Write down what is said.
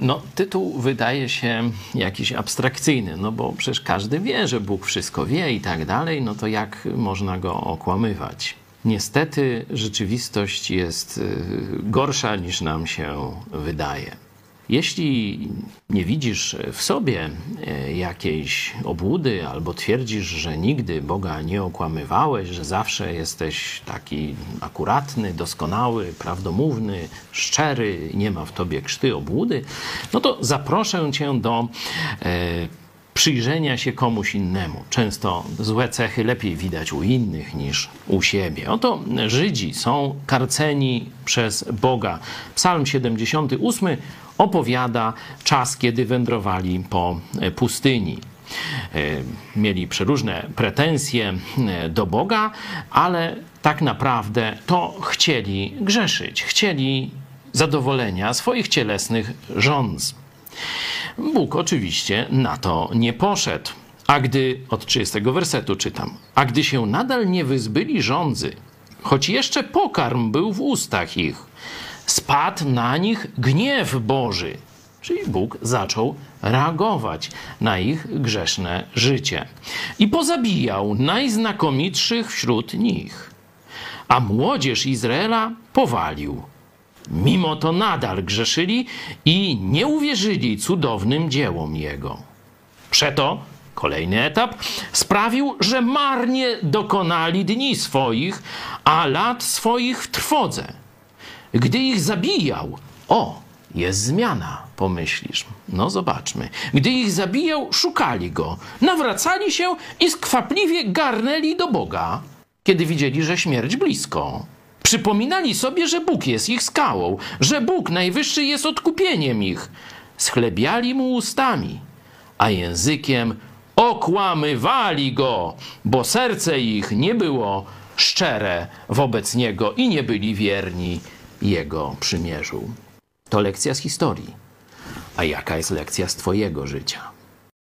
No, tytuł wydaje się jakiś abstrakcyjny, no bo przecież każdy wie, że Bóg wszystko wie i tak dalej, no to jak można go okłamywać? Niestety rzeczywistość jest y, gorsza niż nam się wydaje. Jeśli nie widzisz w sobie e, jakiejś obłudy, albo twierdzisz, że nigdy Boga nie okłamywałeś, że zawsze jesteś taki akuratny, doskonały, prawdomówny, szczery, nie ma w tobie krzty obłudy, no to zaproszę cię do e, przyjrzenia się komuś innemu. Często złe cechy lepiej widać u innych niż u siebie. Oto Żydzi są karceni przez Boga. Psalm 78 opowiada czas, kiedy wędrowali po pustyni. E, mieli przeróżne pretensje e, do Boga, ale tak naprawdę to chcieli grzeszyć, chcieli zadowolenia swoich cielesnych żądz. Bóg oczywiście na to nie poszedł. A gdy, od 30 wersetu czytam, a gdy się nadal nie wyzbyli rządzy, choć jeszcze pokarm był w ustach ich, spadł na nich gniew Boży. Czyli Bóg zaczął reagować na ich grzeszne życie i pozabijał najznakomitszych wśród nich. A młodzież Izraela powalił. Mimo to nadal grzeszyli i nie uwierzyli cudownym dziełom Jego. Przeto kolejny etap sprawił, że marnie dokonali dni swoich, a lat swoich w trwodze. Gdy ich zabijał, o, jest zmiana, pomyślisz. No zobaczmy. Gdy ich zabijał, szukali go, nawracali się i skwapliwie garnęli do Boga, kiedy widzieli, że śmierć blisko. Przypominali sobie, że Bóg jest ich skałą, że Bóg najwyższy jest odkupieniem ich. Schlebiali mu ustami, a językiem okłamywali go, bo serce ich nie było szczere wobec niego i nie byli wierni jego przymierzu. To lekcja z historii. A jaka jest lekcja z Twojego życia?